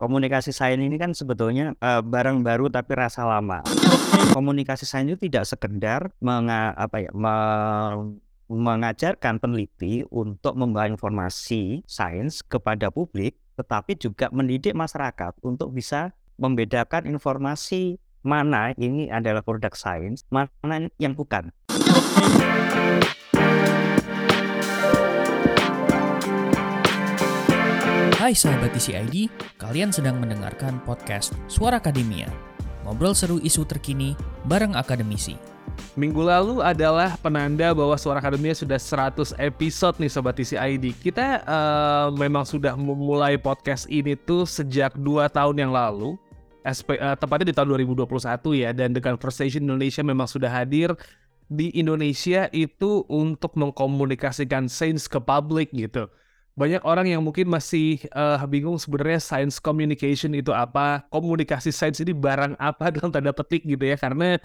Komunikasi sains ini kan sebetulnya uh, barang baru tapi rasa lama. Komunikasi sains itu tidak sekedar menga, apa ya, me, mengajarkan peneliti untuk membawa informasi sains kepada publik, tetapi juga mendidik masyarakat untuk bisa membedakan informasi mana ini adalah produk sains, mana yang bukan. Hai sahabat TCID, kalian sedang mendengarkan podcast Suara Akademia. Ngobrol seru isu terkini bareng akademisi. Minggu lalu adalah penanda bahwa Suara Akademia sudah 100 episode nih Sobat TCID. Kita uh, memang sudah memulai podcast ini tuh sejak 2 tahun yang lalu. SP, uh, eh, tepatnya di tahun 2021 ya. Dan The Conversation Indonesia memang sudah hadir di Indonesia itu untuk mengkomunikasikan sains ke publik gitu banyak orang yang mungkin masih uh, bingung sebenarnya science communication itu apa, komunikasi sains ini barang apa dalam tanda petik gitu ya, karena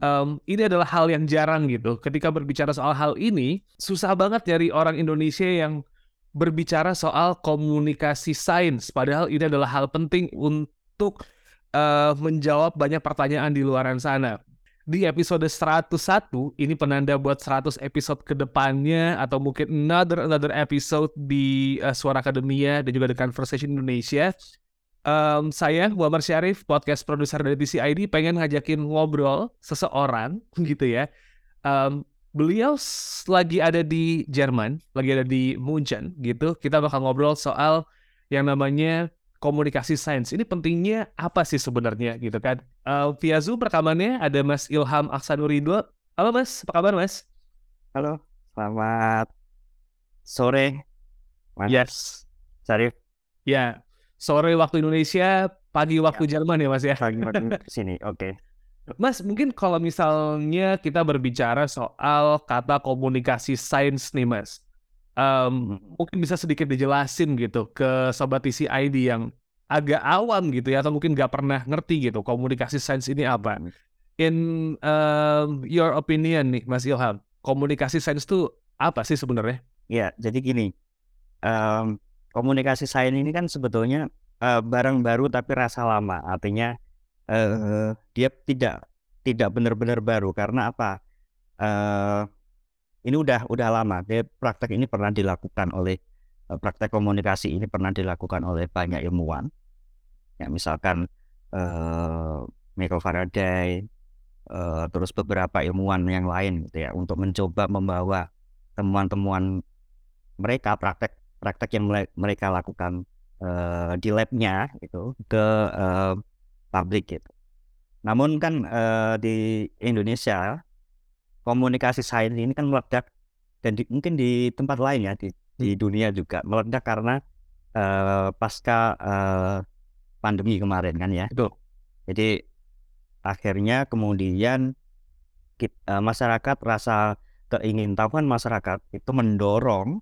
um, ini adalah hal yang jarang gitu. Ketika berbicara soal hal ini, susah banget nyari orang Indonesia yang berbicara soal komunikasi sains, padahal ini adalah hal penting untuk uh, menjawab banyak pertanyaan di luaran sana di episode 101 ini penanda buat 100 episode ke depannya atau mungkin another another episode di uh, Suara Akademia dan juga The Conversation Indonesia. Um, saya Muhammad Syarif, podcast produser dari TCID, pengen ngajakin ngobrol seseorang gitu ya. Um, beliau lagi ada di Jerman, lagi ada di Munchen gitu. Kita bakal ngobrol soal yang namanya komunikasi sains. Ini pentingnya apa sih sebenarnya gitu kan? Uh, via Zoom rekamannya ada Mas Ilham Aksanurido. Halo Mas, apa kabar Mas? Halo, selamat sore. Mas yes. Sarif. Ya, sore waktu Indonesia, pagi waktu ya. Jerman ya Mas ya? Pagi waktu sini, oke. Okay. Mas, mungkin kalau misalnya kita berbicara soal kata komunikasi sains nih Mas um, mungkin bisa sedikit dijelasin gitu ke sobat TCID yang agak awam gitu ya atau mungkin nggak pernah ngerti gitu komunikasi sains ini apa. In um, your opinion nih Mas Ilham, komunikasi sains itu apa sih sebenarnya? Ya, jadi gini, um, komunikasi sains ini kan sebetulnya uh, barang baru tapi rasa lama. Artinya uh, dia tidak tidak benar-benar baru karena apa? Uh, ini udah udah lama. Dia praktek ini pernah dilakukan oleh eh, praktek komunikasi ini pernah dilakukan oleh banyak ilmuwan. Ya misalkan uh, Michael Faraday, uh, terus beberapa ilmuwan yang lain gitu ya untuk mencoba membawa temuan-temuan mereka praktek praktek yang mereka lakukan uh, di labnya itu ke uh, publik gitu. Namun kan uh, di Indonesia komunikasi sains ini kan meledak dan di, mungkin di tempat lain ya di, di hmm. dunia juga meledak karena uh, pasca uh, pandemi kemarin kan ya. Itu. Jadi akhirnya kemudian kita, uh, eh, masyarakat rasa keingintahuan masyarakat itu mendorong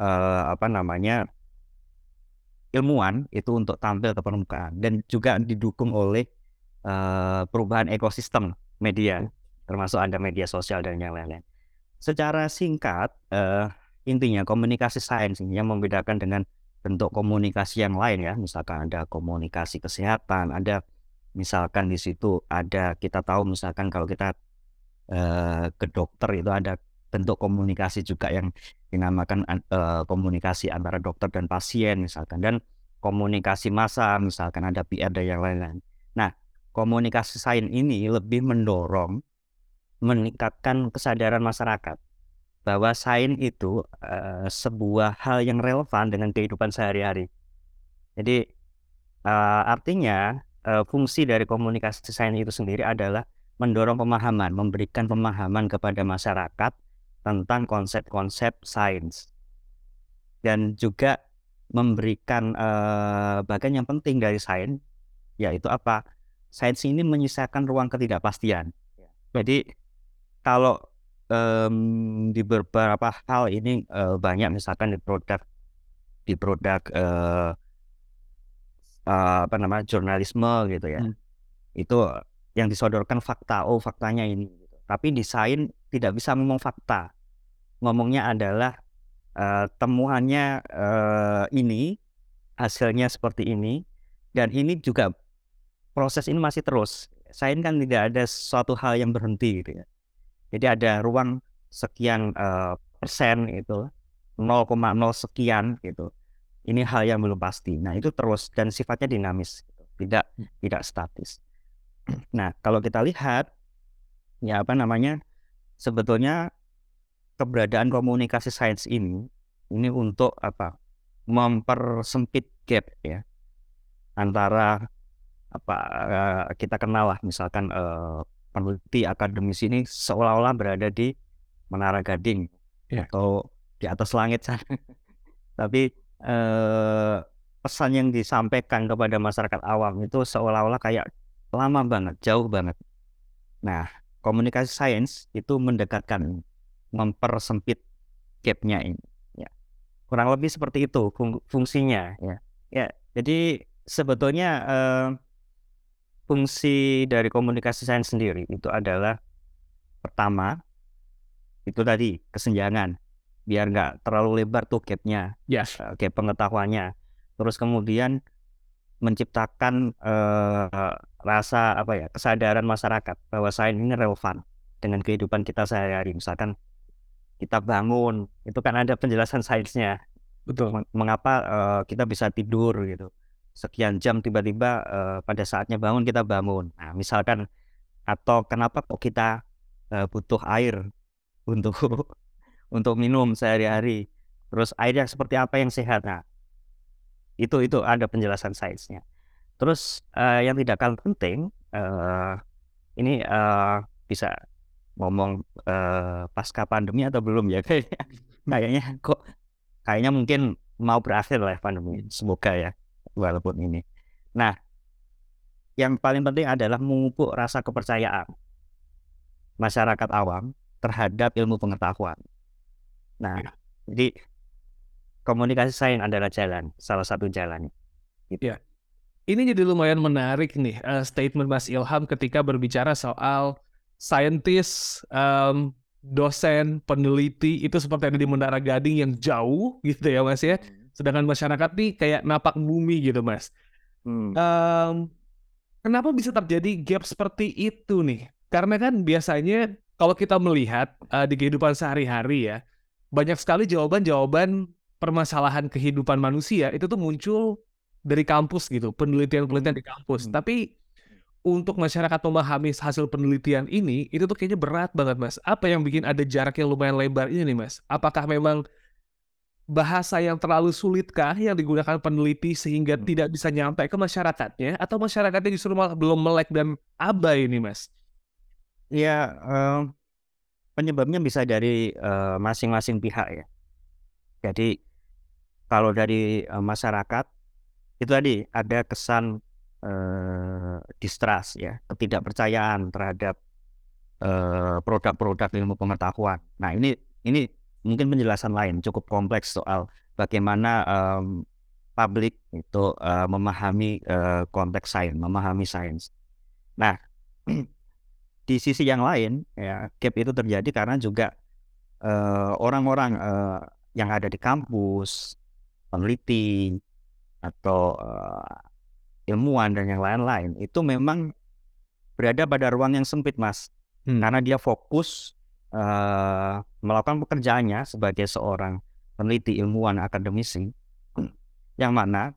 uh, apa namanya ilmuwan itu untuk tampil ke permukaan dan juga didukung oleh uh, perubahan ekosistem media. Termasuk ada media sosial dan yang lain-lain. Secara singkat, uh, intinya komunikasi sains ini yang membedakan dengan bentuk komunikasi yang lain ya, misalkan ada komunikasi kesehatan, ada misalkan di situ ada kita tahu misalkan kalau kita uh, ke dokter itu ada bentuk komunikasi juga yang dinamakan uh, komunikasi antara dokter dan pasien misalkan. Dan komunikasi massa misalkan ada PR dan yang lain-lain. Nah, komunikasi sains ini lebih mendorong meningkatkan kesadaran masyarakat bahwa sains itu uh, sebuah hal yang relevan dengan kehidupan sehari-hari. Jadi uh, artinya uh, fungsi dari komunikasi sains itu sendiri adalah mendorong pemahaman, memberikan pemahaman kepada masyarakat tentang konsep-konsep sains dan juga memberikan uh, bagian yang penting dari sains yaitu apa? Sains ini menyisakan ruang ketidakpastian. Jadi kalau um, di beberapa hal ini uh, banyak misalkan di produk di produk uh, uh, apa namanya jurnalisme gitu ya hmm. itu yang disodorkan fakta oh faktanya ini gitu. tapi desain tidak bisa ngomong fakta ngomongnya adalah uh, temuannya uh, ini hasilnya seperti ini dan ini juga proses ini masih terus. Sains kan tidak ada suatu hal yang berhenti gitu ya. Jadi ada ruang sekian uh, persen itu 0,0 sekian gitu. Ini hal yang belum pasti. Nah, itu terus dan sifatnya dinamis, gitu. tidak hmm. tidak statis. Nah, kalau kita lihat ya apa namanya? Sebetulnya keberadaan komunikasi sains ini ini untuk apa? mempersempit gap ya antara apa uh, kita kenal lah misalkan uh, peneliti akademis ini seolah-olah berada di Menara Gading yeah. atau di atas langit sana. Tapi eh, pesan yang disampaikan kepada masyarakat awam itu seolah-olah kayak lama banget, jauh banget. Nah, komunikasi sains itu mendekatkan, mempersempit gapnya ini. Ya. Kurang lebih seperti itu fung fungsinya. Ya. ya, jadi sebetulnya eh, fungsi dari komunikasi sains sendiri itu adalah pertama itu tadi kesenjangan. Biar nggak terlalu lebar tuh gapnya yes. uh, gap pengetahuannya. Terus kemudian menciptakan uh, rasa apa ya kesadaran masyarakat bahwa sains ini relevan dengan kehidupan kita sehari-hari. Misalkan kita bangun itu kan ada penjelasan sainsnya. Betul. Mengapa uh, kita bisa tidur gitu sekian jam tiba-tiba uh, pada saatnya bangun kita bangun. Nah, misalkan atau kenapa kok kita uh, butuh air untuk untuk minum sehari-hari. Terus air yang seperti apa yang sehat? Nah, itu itu ada penjelasan sainsnya. Terus uh, yang tidak kalah penting uh, ini uh, bisa ngomong uh, pasca pandemi atau belum ya kayaknya kayaknya kok kayaknya mungkin mau berakhir lah pandemi semoga ya walaupun ini. Nah, yang paling penting adalah memupuk rasa kepercayaan masyarakat awam terhadap ilmu pengetahuan. Nah, ya. jadi komunikasi sains adalah jalan, salah satu jalan. Gitu. Ya. Ini jadi lumayan menarik nih uh, statement Mas Ilham ketika berbicara soal saintis, um, dosen, peneliti itu seperti ada di Menara Gading yang jauh gitu ya Mas ya. Hmm. Sedangkan masyarakat nih kayak napak bumi gitu, Mas. Hmm. Um, kenapa bisa terjadi gap seperti itu nih? Karena kan biasanya kalau kita melihat uh, di kehidupan sehari-hari ya, banyak sekali jawaban-jawaban permasalahan kehidupan manusia itu tuh muncul dari kampus gitu, penelitian-penelitian di kampus. Hmm. Tapi untuk masyarakat memahami hasil penelitian ini, itu tuh kayaknya berat banget, Mas. Apa yang bikin ada jarak yang lumayan lebar ini nih, Mas? Apakah memang bahasa yang terlalu sulitkah yang digunakan peneliti sehingga hmm. tidak bisa nyampe ke masyarakatnya atau masyarakatnya justru malah belum melek dan abai ini mas? Ya uh, penyebabnya bisa dari masing masing-masing pihak ya. Jadi kalau dari uh, masyarakat itu tadi ada kesan uh, distrust ya ketidakpercayaan terhadap produk-produk uh, ilmu pengetahuan. Nah ini ini mungkin penjelasan lain cukup kompleks soal bagaimana um, publik itu uh, memahami uh, konteks sains, memahami sains. Nah, di sisi yang lain ya gap itu terjadi karena juga orang-orang uh, uh, yang ada di kampus, peneliti atau uh, ilmuwan dan yang lain-lain itu memang berada pada ruang yang sempit, Mas. Hmm. Karena dia fokus uh, melakukan pekerjaannya sebagai seorang peneliti ilmuwan akademisi yang mana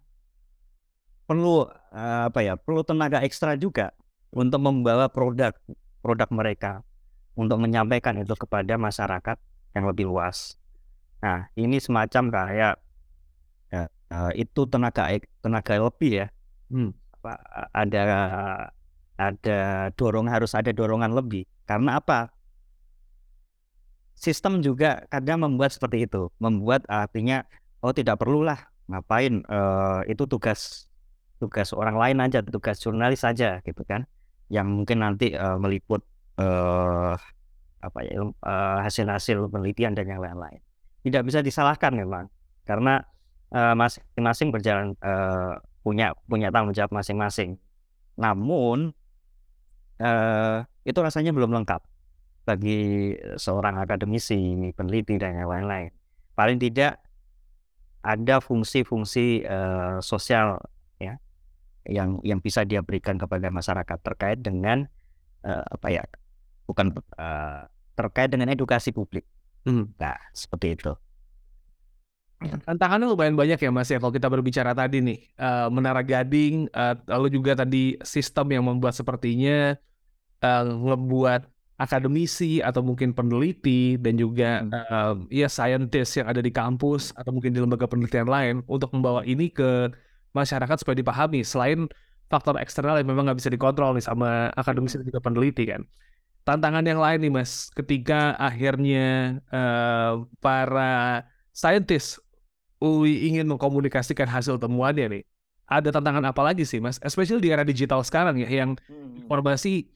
perlu uh, apa ya perlu tenaga ekstra juga untuk membawa produk produk mereka untuk menyampaikan itu kepada masyarakat yang lebih luas. Nah ini semacam kayak ya, uh, itu tenaga tenaga lebih ya. Hmm. Apa, ada ada dorong harus ada dorongan lebih karena apa? Sistem juga kadang membuat seperti itu, membuat artinya oh tidak perlulah ngapain uh, itu tugas tugas orang lain aja, tugas jurnalis saja gitu kan, yang mungkin nanti uh, meliput uh, apa ya hasil-hasil penelitian dan yang lain-lain. Tidak bisa disalahkan memang karena masing-masing uh, berjalan uh, punya punya tanggung jawab masing-masing. Namun uh, itu rasanya belum lengkap bagi seorang akademisi, peneliti dan yang lain-lain. Paling tidak ada fungsi-fungsi uh, sosial ya yang yang bisa dia berikan kepada masyarakat terkait dengan uh, apa ya bukan uh, terkait dengan edukasi publik. Hmm. Nah seperti itu. Tantangannya lumayan banyak ya Mas ya kalau kita berbicara tadi nih uh, menara gading uh, lalu juga tadi sistem yang membuat sepertinya uh, ngebuat akademisi atau mungkin peneliti dan juga uh, ya scientist yang ada di kampus atau mungkin di lembaga penelitian lain untuk membawa ini ke masyarakat supaya dipahami selain faktor eksternal yang memang nggak bisa dikontrol nih sama akademisi dan juga peneliti kan. Tantangan yang lain nih mas ketika akhirnya uh, para scientist UI ingin mengkomunikasikan hasil temuannya nih ada tantangan apa lagi sih mas? Especially di era digital sekarang ya yang hmm. informasi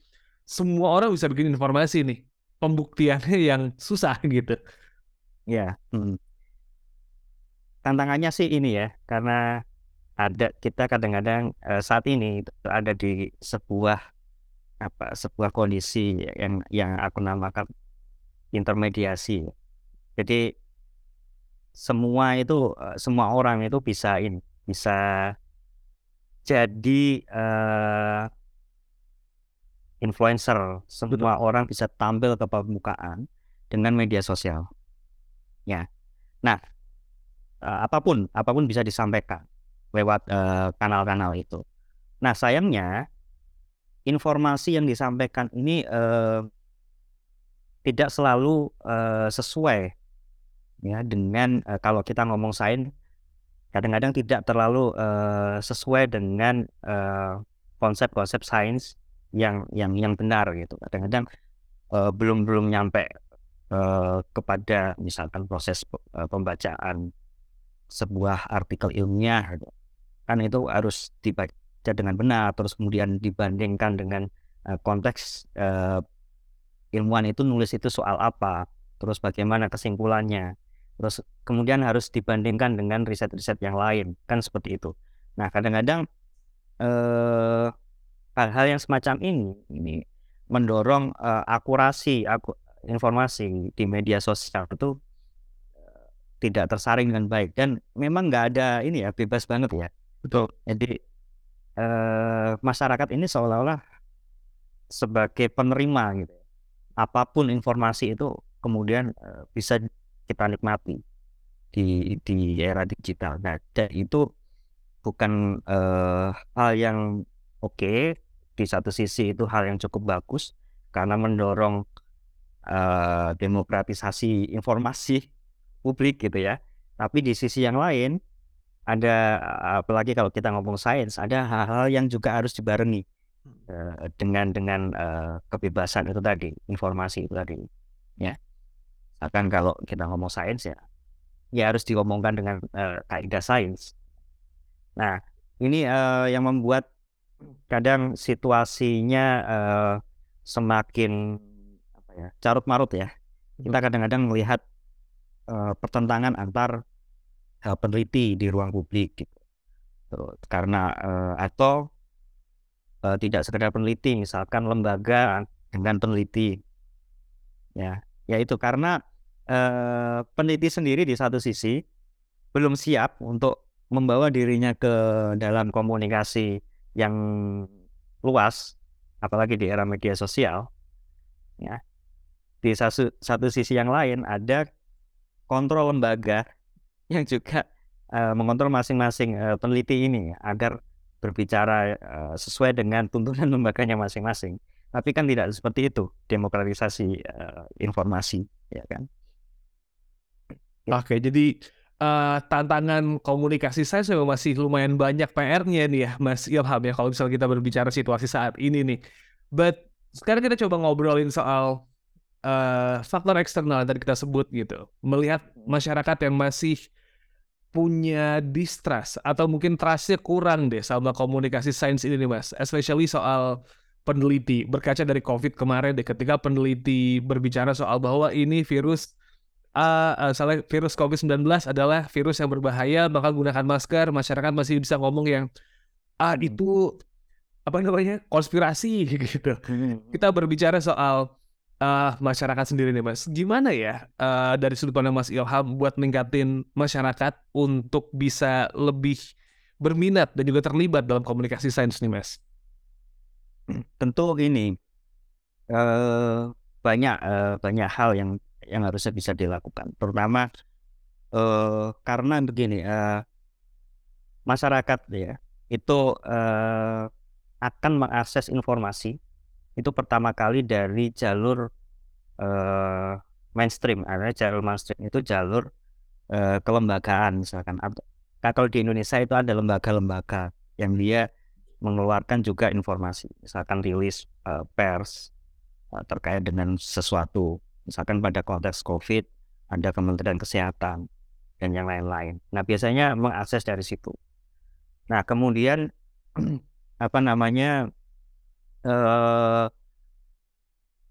semua orang bisa bikin informasi nih. Pembuktiannya yang susah gitu. Ya. Hmm. Tantangannya sih ini ya, karena ada kita kadang-kadang uh, saat ini ada di sebuah apa sebuah kondisi yang yang aku namakan intermediasi. Jadi semua itu uh, semua orang itu bisa ini bisa jadi uh, influencer, semua Betul. orang bisa tampil ke permukaan dengan media sosial. Ya. Nah, uh, apa pun apa pun bisa disampaikan lewat kanal kanal-kanal itu. Nah, sayangnya informasi yang disampaikan ini uh, tidak selalu uh, sesuai ya dengan uh, kalau kita ngomong sains kadang-kadang tidak terlalu uh, sesuai dengan konsep-konsep uh, sains yang yang yang benar gitu. Kadang-kadang uh, belum belum nyampe uh, kepada misalkan proses uh, pembacaan sebuah artikel ilmiah gitu. kan itu harus dibaca dengan benar terus kemudian dibandingkan dengan uh, konteks uh, ilmuwan itu nulis itu soal apa terus bagaimana kesimpulannya terus kemudian harus dibandingkan dengan riset-riset yang lain kan seperti itu nah kadang-kadang eh, hal-hal yang semacam ini ini mendorong uh, akurasi aku, informasi di media sosial itu uh, tidak tersaring dengan baik. Dan memang nggak ada ini ya bebas banget ya. Betul. Jadi uh, masyarakat ini seolah-olah sebagai penerima gitu apa pun informasi itu kemudian uh, bisa kita nikmati di di era digital. Nah itu bukan uh, hal yang oke di satu sisi itu hal yang cukup bagus karena mendorong uh, demokratisasi informasi publik gitu ya. Tapi di sisi yang lain ada apalagi kalau kita ngomong sains ada hal-hal yang juga harus dibarengi uh, dengan dengan uh, kebebasan itu tadi informasi itu tadi ya. Akan kalau kita ngomong sains ya ya harus diomongkan dengan uh, kaidah sains. Nah ini uh, yang membuat kadang situasinya uh, semakin apa ya carut marut ya. Kita kadang-kadang melihat uh, pertentangan antar uh, peneliti di ruang publik gitu. Karena uh, atau uh, tidak sekedar peneliti misalkan lembaga dengan peneliti. Ya yaitu karena uh, peneliti sendiri di satu sisi belum siap untuk membawa dirinya ke dalam komunikasi yang luas, apalagi di era media sosial, ya. Di satu, satu sisi yang lain ada kontrol lembaga yang juga uh, mengontrol masing-masing uh, peneliti ini agar berbicara uh, sesuai dengan tuntunan lembaganya masing-masing. Tapi kan tidak seperti itu demokratisasi uh, informasi, ya kan? Oke, jadi uh, tantangan komunikasi saya memang masih lumayan banyak PR-nya nih ya Mas Ilham ya kalau misalnya kita berbicara situasi saat ini nih. But sekarang kita coba ngobrolin soal uh, faktor eksternal yang tadi kita sebut gitu. Melihat masyarakat yang masih punya distrust atau mungkin trustnya kurang deh sama komunikasi sains ini nih mas. Especially soal peneliti. Berkaca dari COVID kemarin deh ketika peneliti berbicara soal bahwa ini virus uh, salah virus COVID-19 adalah virus yang berbahaya, maka gunakan masker. Masyarakat masih bisa ngomong yang ah hmm. itu apa namanya konspirasi gitu. Hmm. Kita berbicara soal uh, masyarakat sendiri nih Mas. Gimana ya uh, dari sudut pandang Mas Ilham buat meningkatin masyarakat untuk bisa lebih berminat dan juga terlibat dalam komunikasi sains nih Mas? Tentu ini uh, banyak uh, banyak hal yang yang harusnya bisa dilakukan. Terutama uh, karena begini uh, masyarakat ya itu uh, akan mengakses informasi itu pertama kali dari jalur uh, mainstream, ada jalur mainstream itu jalur uh, kelembagaan misalkan. Nah, kalau di Indonesia itu ada lembaga-lembaga yang dia mengeluarkan juga informasi, misalkan rilis uh, pers terkait dengan sesuatu, misalkan pada konteks COVID ada Kementerian Kesehatan dan yang lain-lain. Nah biasanya mengakses dari situ. Nah kemudian apa namanya uh,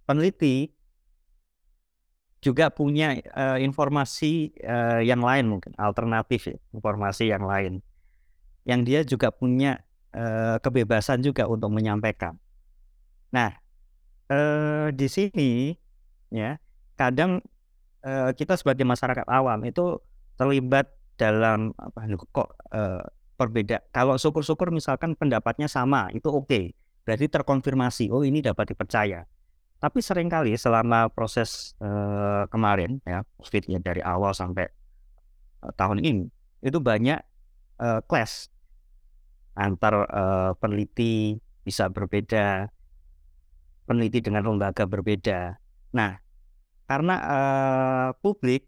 peneliti juga punya uh, informasi uh, yang lain mungkin alternatif ya, informasi yang lain yang dia juga punya uh, kebebasan juga untuk menyampaikan. Nah uh, di sini ya kadang uh, kita sebagai masyarakat awam itu terlibat dalam apa kok uh, berbeda. Kalau syukur-syukur misalkan pendapatnya sama, itu oke. Okay. Berarti terkonfirmasi, oh ini dapat dipercaya. Tapi sering kali selama proses uh, kemarin ya, COVID ya dari awal sampai uh, tahun ini, itu banyak uh, clash antar uh, peneliti bisa berbeda, peneliti dengan lembaga berbeda. Nah, karena uh, publik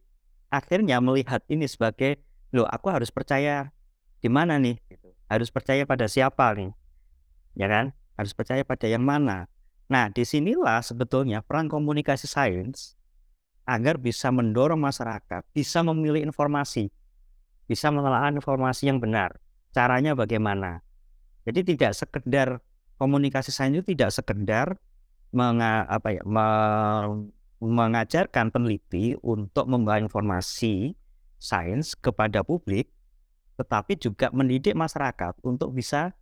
akhirnya melihat ini sebagai, loh aku harus percaya di mana nih? Gitu. Harus percaya pada siapa nih? Ya kan? Harus percaya pada yang mana? Nah, di sinilah sebetulnya peran komunikasi sains agar bisa mendorong masyarakat bisa memilih informasi, bisa menelaah informasi yang benar. Caranya bagaimana? Jadi tidak sekedar komunikasi sains itu tidak sekedar menga, apa ya, me, mengajarkan peneliti untuk membawa informasi sains kepada publik, tetapi juga mendidik masyarakat untuk bisa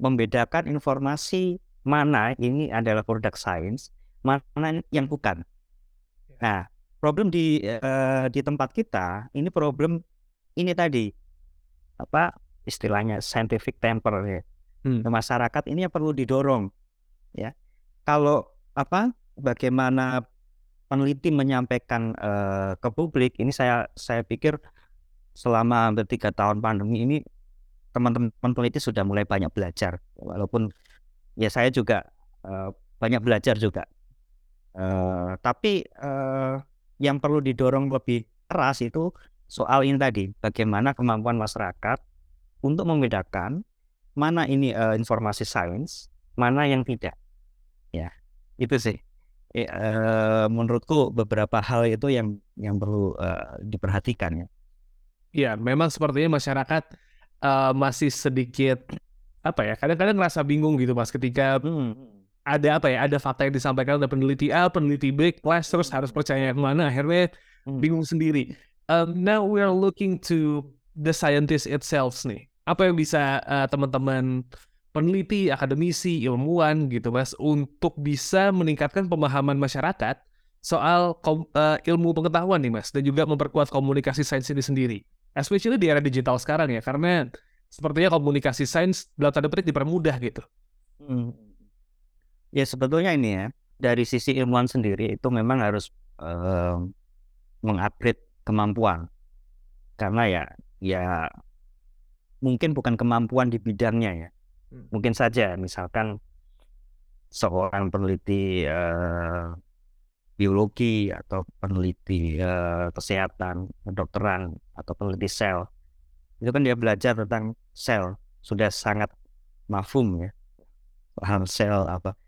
membedakan informasi mana ini adalah produk sains, mana yang bukan. Ya. Nah, problem di uh, di tempat kita ini problem ini tadi apa istilahnya scientific temper ya. Hmm. Masyarakat ini yang perlu didorong ya. Kalau apa bagaimana peneliti menyampaikan uh, ke publik ini saya saya pikir selama hampir tiga tahun pandemi ini teman-teman peneliti sudah mulai banyak belajar. Walaupun ya saya juga uh, banyak belajar juga. Uh, tapi uh, yang perlu didorong lebih keras itu soal ini tadi bagaimana kemampuan masyarakat untuk membedakan mana ini uh, informasi sains mana yang tidak itu sih uh, menurutku beberapa hal itu yang yang perlu uh, diperhatikan ya Ya, memang sepertinya masyarakat uh, masih sedikit apa ya? Kadang-kadang ngerasa bingung gitu, Mas, ketika hmm. ada apa ya? Ada fakta yang disampaikan oleh peneliti A, peneliti B, kelas terus harus percaya yang mana? Akhirnya hmm. bingung sendiri. Um, now we are looking to the scientist itself nih. Apa yang bisa uh, teman-teman peneliti, akademisi, ilmuwan gitu, Mas, untuk bisa meningkatkan pemahaman masyarakat soal uh, ilmu pengetahuan nih, Mas, dan juga memperkuat komunikasi sains ini sendiri especially di era digital sekarang ya karena sepertinya komunikasi sains dalam tanda petik dipermudah gitu. Hmm. Ya sebetulnya ini ya dari sisi ilmuwan sendiri itu memang harus uh, mengupgrade kemampuan karena ya ya mungkin bukan kemampuan di bidangnya ya. Mungkin saja misalkan seorang peneliti uh, biologi atau peneliti uh, kesehatan, kedokteran atau peneliti sel. Itu kan dia belajar tentang sel, sudah sangat mafhum ya. Paham sel apa.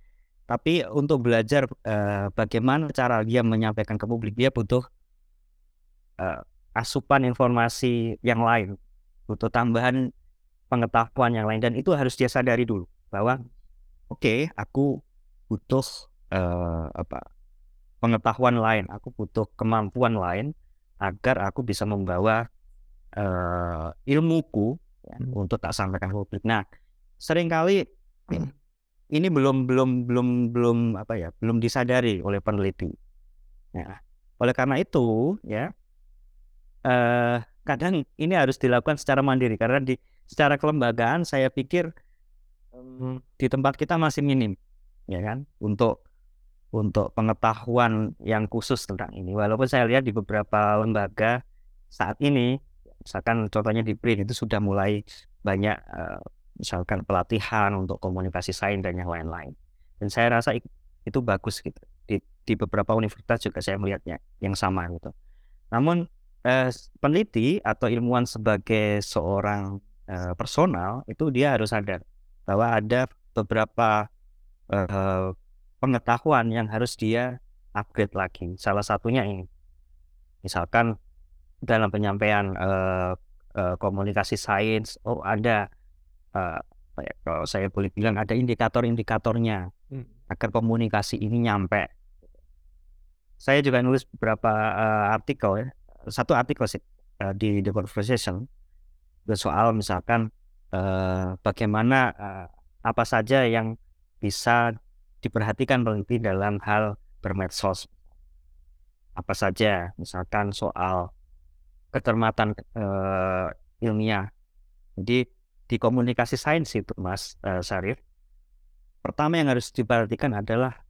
Tapi untuk belajar uh, bagaimana cara dia menyampaikan ke publik, dia butuh uh, asupan informasi yang lain, butuh tambahan pengetahuan yang lain dan itu harus dia sadari dulu bahwa oke, okay, aku butuh uh, apa pengetahuan lain, aku butuh kemampuan lain agar aku bisa membawa uh, ilmuku ya, hmm. untuk tak sampaikan publik. Nah, sering kali ini belum belum belum belum apa ya belum disadari oleh peneliti. Ya, oleh karena itu ya eh, kadang ini harus dilakukan secara mandiri karena di secara kelembagaan saya pikir um, di tempat kita masih minim ya kan untuk untuk pengetahuan yang khusus tentang ini walaupun saya lihat di beberapa lembaga saat ini misalkan contohnya di BRIN itu sudah mulai banyak uh, misalkan pelatihan untuk komunikasi sains dan yang lain-lain. Dan saya rasa itu bagus gitu. Di, di beberapa universitas juga saya melihatnya yang sama gitu. Namun eh, peneliti atau ilmuwan sebagai seorang eh, personal itu dia harus sadar bahwa ada beberapa eh, pengetahuan yang harus dia upgrade lagi. Salah satunya ini, misalkan dalam penyampaian eh, eh, komunikasi sains, oh ada uh, kalau saya boleh bilang ada indikator-indikatornya hmm. agar komunikasi ini nyampe. Saya juga nulis beberapa uh, artikel ya, satu artikel sih uh, di The Conversation soal misalkan uh, bagaimana uh, apa saja yang bisa diperhatikan peneliti dalam hal bermedsos. Apa saja, misalkan soal kecermatan uh, ilmiah. Jadi di komunikasi sains itu Mas uh, Sarif pertama yang harus diperhatikan adalah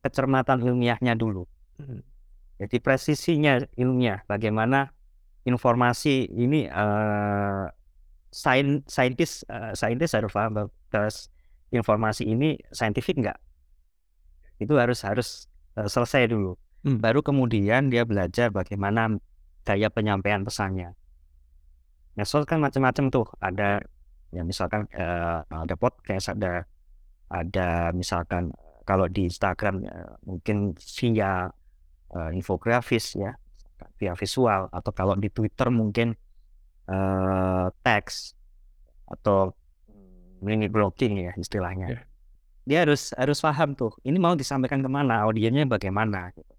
kecermatan ilmiahnya dulu hmm. jadi presisinya ilmiah bagaimana informasi ini uh, sain saintis uh, saintis harus paham bahwa informasi ini saintifik enggak itu harus harus uh, selesai dulu. Hmm. baru kemudian dia belajar bagaimana gaya penyampaian pesannya. Medsos kan macam-macam tuh. Ada ya misalkan uh, ada podcast ada ada misalkan kalau di Instagram uh, mungkin via uh, infografis ya via visual. Atau kalau di Twitter mungkin uh, teks atau mini blogging ya istilahnya yeah. dia harus harus paham tuh ini mau disampaikan ke mana audiennya bagaimana gitu.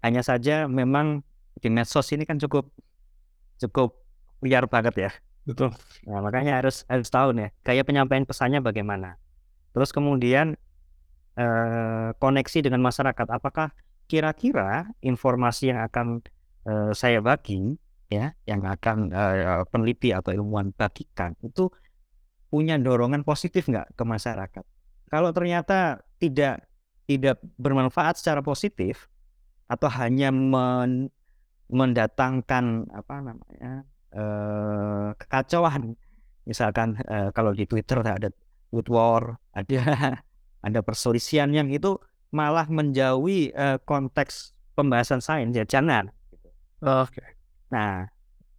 hanya saja memang di medsos ini kan cukup cukup liar banget ya Betul. Nah, makanya harus harus tahu nih gaya penyampaian pesannya bagaimana. Terus kemudian eh, koneksi dengan masyarakat. Apakah kira-kira informasi yang akan eh, saya bagi ya, yang akan eh, peneliti atau ilmuwan bagikan itu punya dorongan positif nggak ke masyarakat? Kalau ternyata tidak tidak bermanfaat secara positif atau hanya men, mendatangkan apa namanya uh, kekacauan. Misalkan uh, kalau di Twitter ada wood war, ada ada perselisihan yang itu malah menjauhi uh, konteks pembahasan sains ya jangan. Oke. Okay. Nah,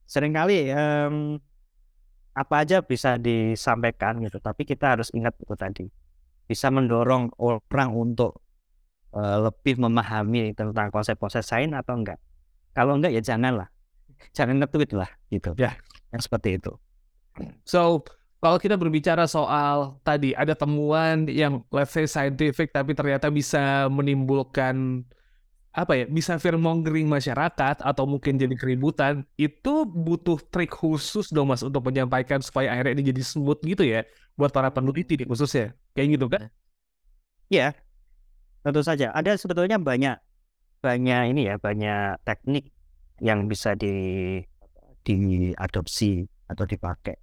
sering kali um, apa aja bisa disampaikan gitu, tapi kita harus ingat itu tadi. Bisa mendorong orang untuk uh, lebih memahami tentang konsep-konsep sains atau enggak. Kalau enggak ya janganlah. Jangan nge-tweet lah gitu. Ya. Yang seperti itu. So kalau kita berbicara soal tadi ada temuan yang let's say scientific tapi ternyata bisa menimbulkan apa ya bisa fear mongering masyarakat atau mungkin jadi keributan itu butuh trik khusus dong mas untuk menyampaikan supaya akhirnya ini jadi smooth gitu ya buat para peneliti di khususnya kayak gitu kan? Iya tentu saja ada sebetulnya banyak banyak ini ya banyak teknik yang bisa di diadopsi atau dipakai.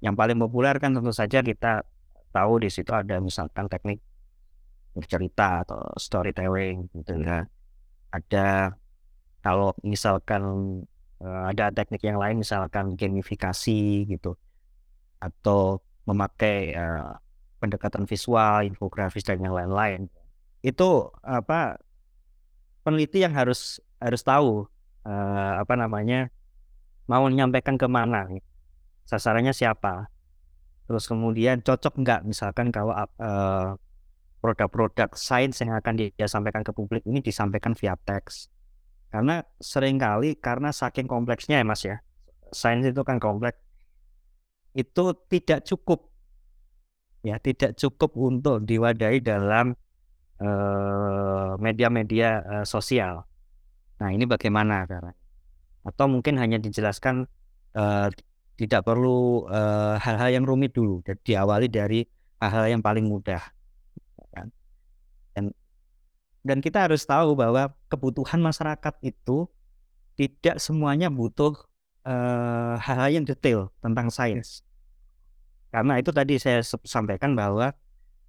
Yang paling populer kan tentu saja kita tahu di situ ada misalkan teknik bercerita atau storytelling gitu kan. Ada kalau misalkan uh, ada teknik yang lain misalkan gamifikasi gitu. Atau memakai uh, pendekatan visual, infografis dan yang lain-lain. Itu apa peneliti yang harus harus tahu uh, apa namanya mau menyampaikan ke mana nih sasarannya siapa. Terus kemudian cocok nggak misalkan kalau uh, produk-produk sains yang akan dia sampaikan ke publik ini disampaikan via teks. Karena sering kali karena saking kompleksnya ya mas ya. Sains itu kan kompleks. Itu tidak cukup. Ya tidak cukup untuk diwadahi dalam uh, media-media uh, sosial. Nah, ini bagaimana caranya? Atau mungkin hanya dijelaskan uh, tidak perlu hal eh, hal-hal yang rumit dulu, diawali dari hal-hal yang paling mudah. Dan kita harus tahu bahwa kebutuhan masyarakat itu tidak semuanya butuh uh, hal-hal yang detail tentang sains. Karena itu tadi saya sampaikan bahwa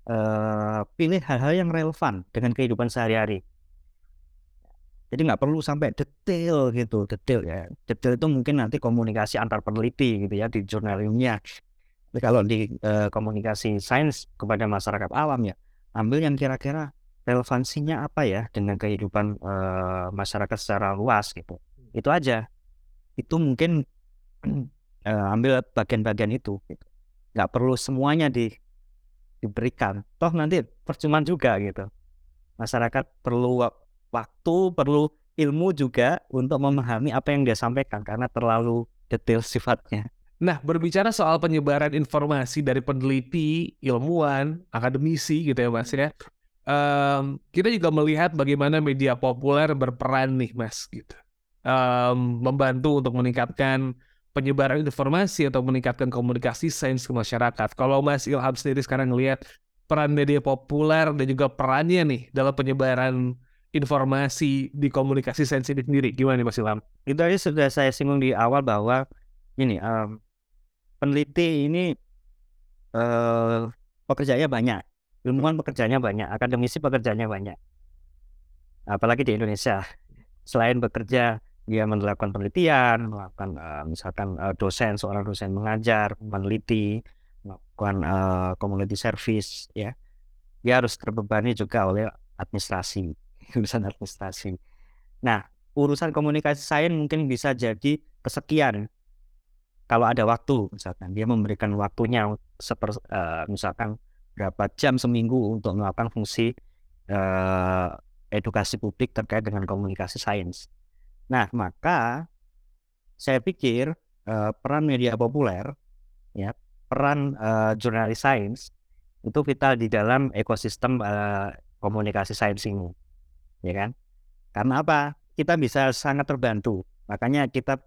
uh, pilih hal-hal yang relevan dengan kehidupan sehari-hari. Jadi nggak perlu sampai detail gitu, detail ya. Detail itu mungkin nanti komunikasi antar peneliti gitu ya di jurnal ilmiah. Tapi kalau di uh, komunikasi sains kepada masyarakat awam ya, ambil yang kira-kira relevansinya apa ya dengan kehidupan uh, masyarakat secara luas gitu. Itu aja. Itu mungkin uh, ambil bagian-bagian itu. Gitu. Nggak perlu semuanya di diberikan. Toh nanti percuma juga gitu. Masyarakat perlu waktu, perlu ilmu juga untuk memahami apa yang dia sampaikan karena terlalu detail sifatnya. Nah, berbicara soal penyebaran informasi dari peneliti, ilmuwan, akademisi gitu ya Mas ya. Um, kita juga melihat bagaimana media populer berperan nih Mas gitu. Um, membantu untuk meningkatkan penyebaran informasi atau meningkatkan komunikasi sains ke masyarakat. Kalau Mas Ilham sendiri sekarang ngelihat peran media populer dan juga perannya nih dalam penyebaran informasi di komunikasi sensitif sendiri. Gimana nih Mas Ilham? Itu aja sudah saya singgung di awal bahwa ini um, peneliti ini uh, pekerjaannya banyak, ilmuwan pekerjaannya banyak, akademisi pekerjaannya banyak. Apalagi di Indonesia, selain bekerja dia melakukan penelitian, melakukan uh, misalkan uh, dosen, seorang dosen mengajar, meneliti, melakukan uh, community service, ya, dia harus terbebani juga oleh administrasi urusan administrasi. Nah, urusan komunikasi sains mungkin bisa jadi kesekian kalau ada waktu misalkan dia memberikan waktunya seper, uh, misalkan berapa jam seminggu untuk melakukan fungsi uh, edukasi publik terkait dengan komunikasi sains. Nah, maka saya pikir uh, peran media populer ya, peran uh, jurnalis sains itu vital di dalam ekosistem uh, komunikasi sains ini ya kan? Karena apa? Kita bisa sangat terbantu. Makanya kita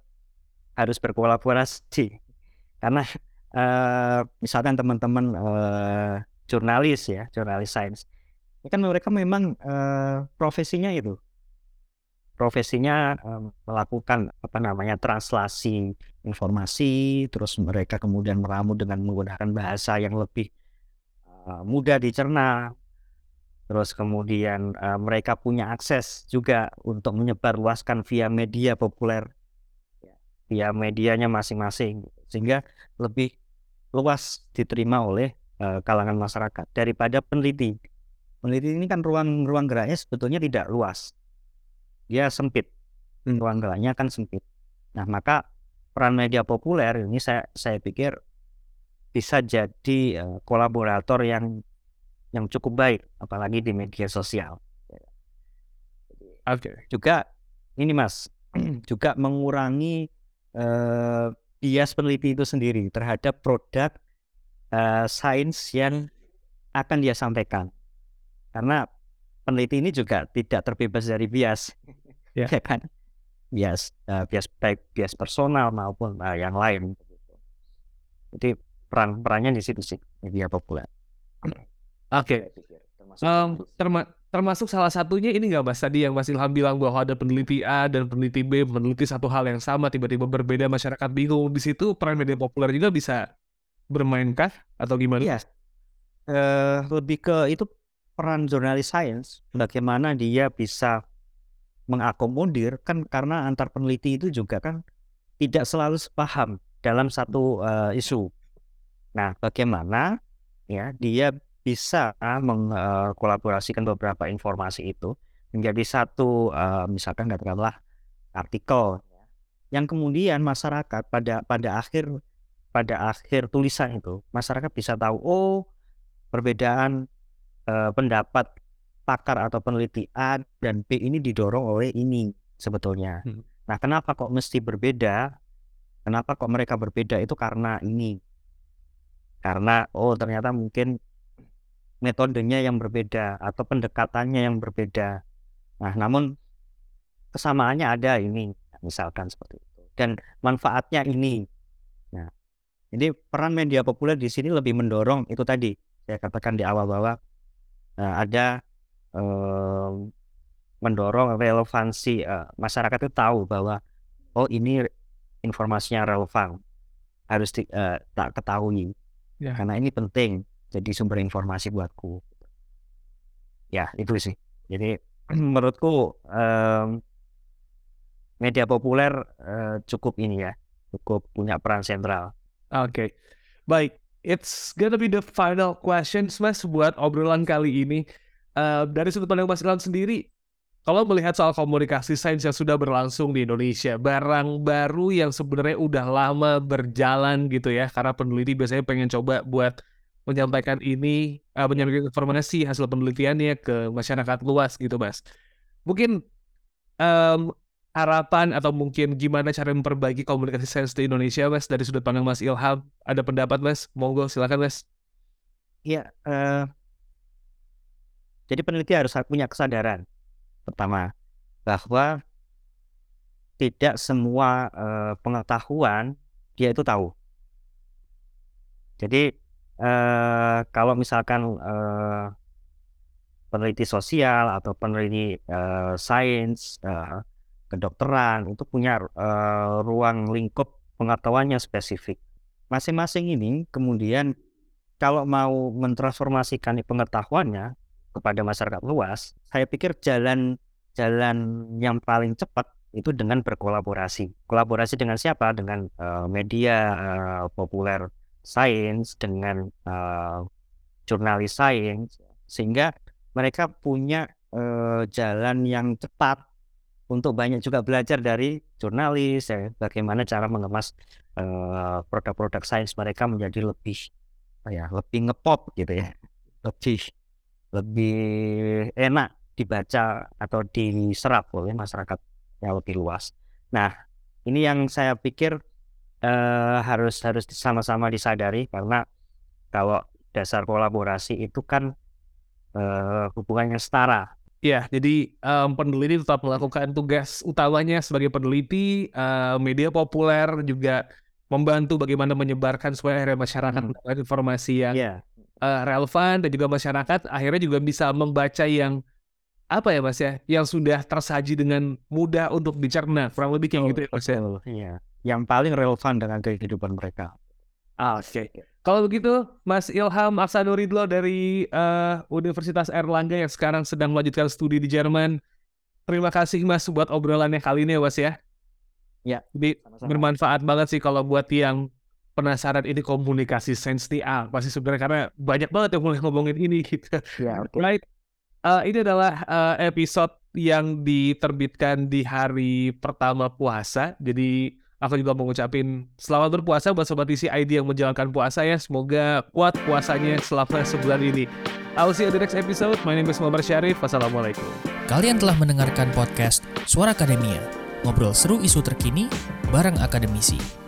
harus berkolaborasi. Karena uh, misalkan teman-teman uh, jurnalis ya, jurnalis sains, ini kan mereka memang uh, profesinya itu, profesinya uh, melakukan apa namanya translasi informasi, terus mereka kemudian meramu dengan menggunakan bahasa yang lebih uh, mudah dicerna, Terus kemudian uh, mereka punya akses juga untuk menyebarluaskan via media populer, ya, via medianya masing-masing, sehingga lebih luas diterima oleh uh, kalangan masyarakat daripada peneliti. Peneliti ini kan ruang-ruang geraknya sebetulnya tidak luas, dia sempit, hmm. ruang geraknya kan sempit. Nah maka peran media populer ini saya saya pikir bisa jadi uh, kolaborator yang yang cukup baik, apalagi di media sosial. Oke. Okay. Juga ini mas, juga mengurangi uh, bias peneliti itu sendiri terhadap produk uh, sains yang akan dia sampaikan. Karena peneliti ini juga tidak terbebas dari bias, yeah. ya kan? Bias, uh, bias baik bias personal maupun uh, yang lain. Jadi peran perannya di situ sih media populer. Oke. Okay. Um, terma termasuk salah satunya ini nggak Mas tadi yang Mas Ilham bilang bahwa ada peneliti A dan peneliti B meneliti satu hal yang sama tiba-tiba berbeda masyarakat bingung di situ peran media populer juga bisa bermainkah atau gimana? Iya. Uh, lebih ke itu peran jurnalis sains bagaimana dia bisa mengakomodir kan karena antar peneliti itu juga kan tidak selalu sepaham dalam satu uh, isu. Nah, bagaimana ya dia bisa mengkolaborasikan beberapa informasi itu menjadi satu uh, misalkan katakanlah artikel yang kemudian masyarakat pada pada akhir pada akhir tulisan itu masyarakat bisa tahu oh perbedaan uh, pendapat pakar atau peneliti A dan B ini didorong oleh ini sebetulnya. Hmm. Nah, kenapa kok mesti berbeda? Kenapa kok mereka berbeda itu karena ini. Karena oh ternyata mungkin metodenya yang berbeda atau pendekatannya yang berbeda. Nah, namun kesamaannya ada ini, misalkan seperti itu. Dan manfaatnya ini. Jadi peran media populer di sini lebih mendorong itu tadi. Saya katakan di awal bahwa uh, ada eh, mendorong relevansi eh, masyarakat itu tahu bahwa oh ini informasinya relevan harus di, eh, tak ketahui. Ya. karena ini penting jadi sumber informasi buatku. Ya itu sih. Jadi menurutku em, media populer eh, cukup ini ya cukup punya peran sentral Oke, baik. It's gonna be the final questions, Mas, buat obrolan kali ini. Eh, dari sudut pandang Mas Ilham sendiri, kalau melihat soal komunikasi sains yang sudah berlangsung di Indonesia, barang baru yang sebenarnya udah lama berjalan gitu ya, karena peneliti biasanya pengen coba buat menyampaikan ini, eh, menyampaikan informasi hasil penelitiannya ke masyarakat luas gitu, Mas. Mungkin em, harapan atau mungkin gimana cara memperbaiki komunikasi sains di Indonesia, Mas, dari sudut pandang Mas Ilham. Ada pendapat, Mas? Monggo, silakan, Mas. Iya, eh, jadi peneliti harus punya kesadaran pertama bahwa tidak semua eh, pengetahuan dia itu tahu. Jadi eh, kalau misalkan eh, peneliti sosial atau peneliti eh, sains, eh, kedokteran itu punya eh, ruang lingkup pengetahuannya spesifik. Masing-masing ini kemudian kalau mau mentransformasikan pengetahuannya kepada masyarakat luas, saya pikir jalan jalan yang paling cepat itu dengan berkolaborasi. Kolaborasi dengan siapa? Dengan eh, media eh, populer sains, dengan eh, jurnalis sains, sehingga mereka punya eh, jalan yang cepat untuk banyak juga belajar dari jurnalis, ya, bagaimana cara mengemas eh, produk-produk sains mereka menjadi lebih ya lebih ngepop gitu ya lebih lebih enak dibaca atau diserap oleh masyarakat yang lebih luas. Nah ini yang saya pikir eh, harus harus sama-sama disadari karena kalau dasar kolaborasi itu kan eh, hubungannya setara. Ya, jadi em, peneliti tetap melakukan tugas utamanya sebagai peneliti, eh, media populer juga membantu bagaimana menyebarkan supaya akhirnya masyarakat Hmm. mendapatkan informasi yang Iya, eh, relevan dan juga masyarakat akhirnya juga bisa membaca yang apa ya Mas ya, yang sudah tersaji dengan mudah untuk dicerna, kurang lebih kayak gitu ya Mas ya. Iya, yang paling relevan dengan kehidupan mereka. Ah, Oke. Kalau begitu, Mas Ilham Aksanuridlo dari eh, Universitas Erlangga yang sekarang sedang melanjutkan studi di Jerman. Terima kasih Mas buat obrolannya kali ini ya Mas ya. Ya, Jadi Sama-sama. bermanfaat banget sih kalau buat yang penasaran ini komunikasi sains nih ah pasti sebenarnya karena banyak banget yang mulai ngomongin ini gitu. Ya, oke. Right. Eh, ini adalah eh, episode yang diterbitkan di hari pertama puasa. Jadi aku juga mau ngucapin selamat berpuasa buat Sobat ID yang menjalankan puasa ya. Semoga kuat puasanya selama sebulan ini. I'll see you the next episode. My name is Muhammad Syarif. Wassalamualaikum. Kalian telah mendengarkan podcast Suara Akademia, ngobrol seru isu terkini bareng akademisi.